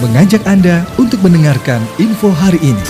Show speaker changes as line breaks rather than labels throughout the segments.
mengajak Anda untuk mendengarkan info hari ini.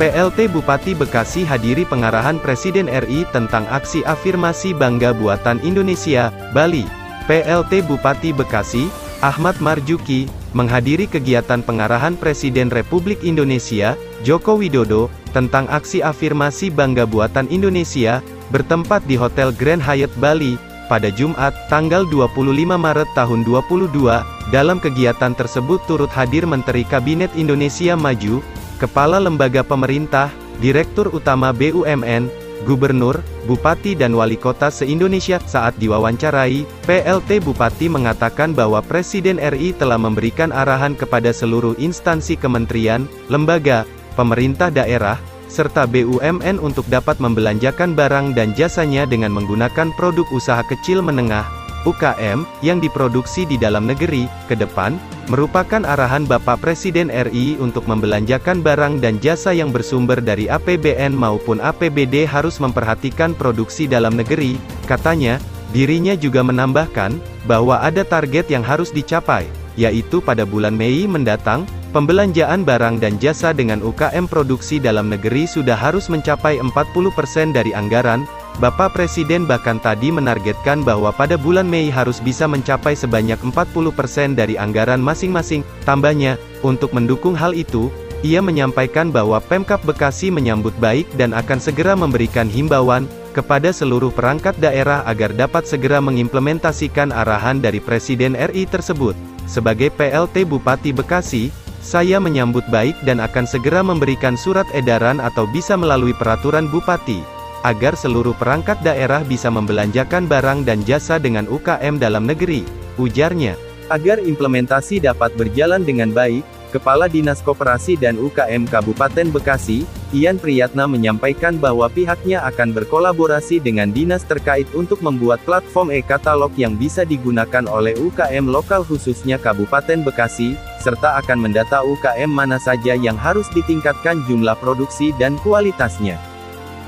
PLT Bupati Bekasi hadiri pengarahan Presiden RI tentang aksi afirmasi bangga buatan Indonesia, Bali. PLT Bupati Bekasi, Ahmad Marjuki, menghadiri kegiatan pengarahan Presiden Republik Indonesia, Joko Widodo, tentang aksi afirmasi bangga buatan Indonesia, bertempat di Hotel Grand Hyatt Bali, pada Jumat, tanggal 25 Maret tahun 2022, dalam kegiatan tersebut turut hadir Menteri Kabinet Indonesia Maju, Kepala Lembaga Pemerintah, Direktur Utama BUMN, Gubernur, Bupati dan Wali Kota se-Indonesia. Saat diwawancarai, PLT Bupati mengatakan bahwa Presiden RI telah memberikan arahan kepada seluruh instansi kementerian, lembaga, pemerintah daerah, serta BUMN untuk dapat membelanjakan barang dan jasanya dengan menggunakan produk usaha kecil menengah, UKM, yang diproduksi di dalam negeri, ke depan, merupakan arahan Bapak Presiden RI untuk membelanjakan barang dan jasa yang bersumber dari APBN maupun APBD harus memperhatikan produksi dalam negeri, katanya, dirinya juga menambahkan, bahwa ada target yang harus dicapai, yaitu pada bulan Mei mendatang, Pembelanjaan barang dan jasa dengan UKM produksi dalam negeri sudah harus mencapai 40% dari anggaran. Bapak Presiden bahkan tadi menargetkan bahwa pada bulan Mei harus bisa mencapai sebanyak 40% dari anggaran masing-masing. Tambahnya, untuk mendukung hal itu, ia menyampaikan bahwa Pemkap Bekasi menyambut baik dan akan segera memberikan himbauan kepada seluruh perangkat daerah agar dapat segera mengimplementasikan arahan dari Presiden RI tersebut. Sebagai PLT Bupati Bekasi, saya menyambut baik dan akan segera memberikan surat edaran atau bisa melalui peraturan bupati, agar seluruh perangkat daerah bisa membelanjakan barang dan jasa dengan UKM dalam negeri, ujarnya. Agar implementasi dapat berjalan dengan baik, Kepala Dinas Koperasi dan UKM Kabupaten Bekasi, Ian Priyatna menyampaikan bahwa pihaknya akan berkolaborasi dengan dinas terkait untuk membuat platform e-katalog yang bisa digunakan oleh UKM lokal khususnya Kabupaten Bekasi, serta akan mendata UKM mana saja yang harus ditingkatkan jumlah produksi dan kualitasnya.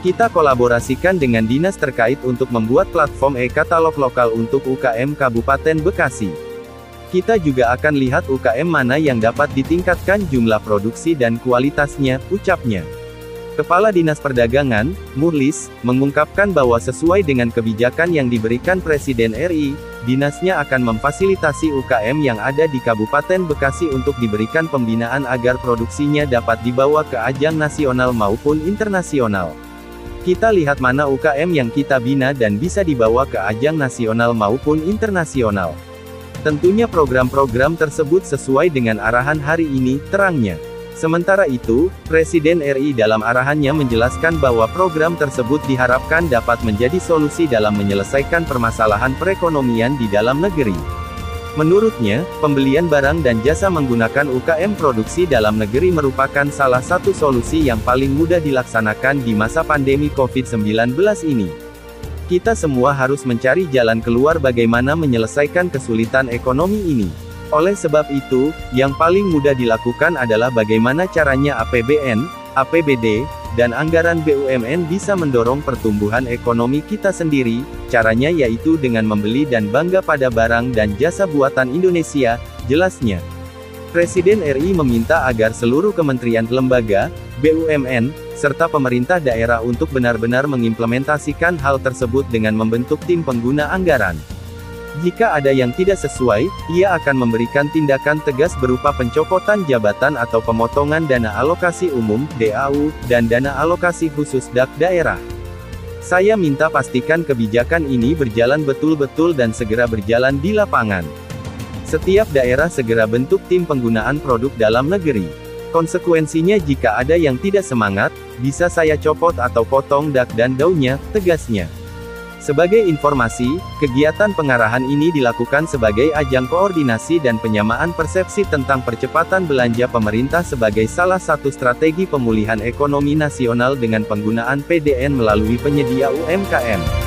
Kita kolaborasikan dengan dinas terkait untuk membuat platform e-katalog lokal untuk UKM Kabupaten Bekasi. Kita juga akan lihat UKM mana yang dapat ditingkatkan jumlah produksi dan kualitasnya, ucapnya. Kepala Dinas Perdagangan, Murlis, mengungkapkan bahwa sesuai dengan kebijakan yang diberikan Presiden RI, dinasnya akan memfasilitasi UKM yang ada di Kabupaten Bekasi untuk diberikan pembinaan agar produksinya dapat dibawa ke ajang nasional maupun internasional. Kita lihat mana UKM yang kita bina dan bisa dibawa ke ajang nasional maupun internasional. Tentunya program-program tersebut sesuai dengan arahan hari ini, terangnya. Sementara itu, Presiden RI dalam arahannya menjelaskan bahwa program tersebut diharapkan dapat menjadi solusi dalam menyelesaikan permasalahan perekonomian di dalam negeri. Menurutnya, pembelian barang dan jasa menggunakan UKM produksi dalam negeri merupakan salah satu solusi yang paling mudah dilaksanakan di masa pandemi COVID-19 ini. Kita semua harus mencari jalan keluar bagaimana menyelesaikan kesulitan ekonomi ini. Oleh sebab itu, yang paling mudah dilakukan adalah bagaimana caranya APBN, APBD, dan anggaran BUMN bisa mendorong pertumbuhan ekonomi kita sendiri, caranya yaitu dengan membeli dan bangga pada barang dan jasa buatan Indonesia, jelasnya. Presiden RI meminta agar seluruh kementerian lembaga, BUMN, serta pemerintah daerah untuk benar-benar mengimplementasikan hal tersebut dengan membentuk tim pengguna anggaran. Jika ada yang tidak sesuai, ia akan memberikan tindakan tegas berupa pencopotan jabatan atau pemotongan dana alokasi umum (DAU) dan dana alokasi khusus DAK daerah. Saya minta pastikan kebijakan ini berjalan betul-betul dan segera berjalan di lapangan. Setiap daerah segera bentuk tim penggunaan produk dalam negeri. Konsekuensinya jika ada yang tidak semangat, bisa saya copot atau potong dak dan daunnya, tegasnya. Sebagai informasi, kegiatan pengarahan ini dilakukan sebagai ajang koordinasi dan penyamaan persepsi tentang percepatan belanja pemerintah sebagai salah satu strategi pemulihan ekonomi nasional dengan penggunaan PDN melalui penyedia UMKM.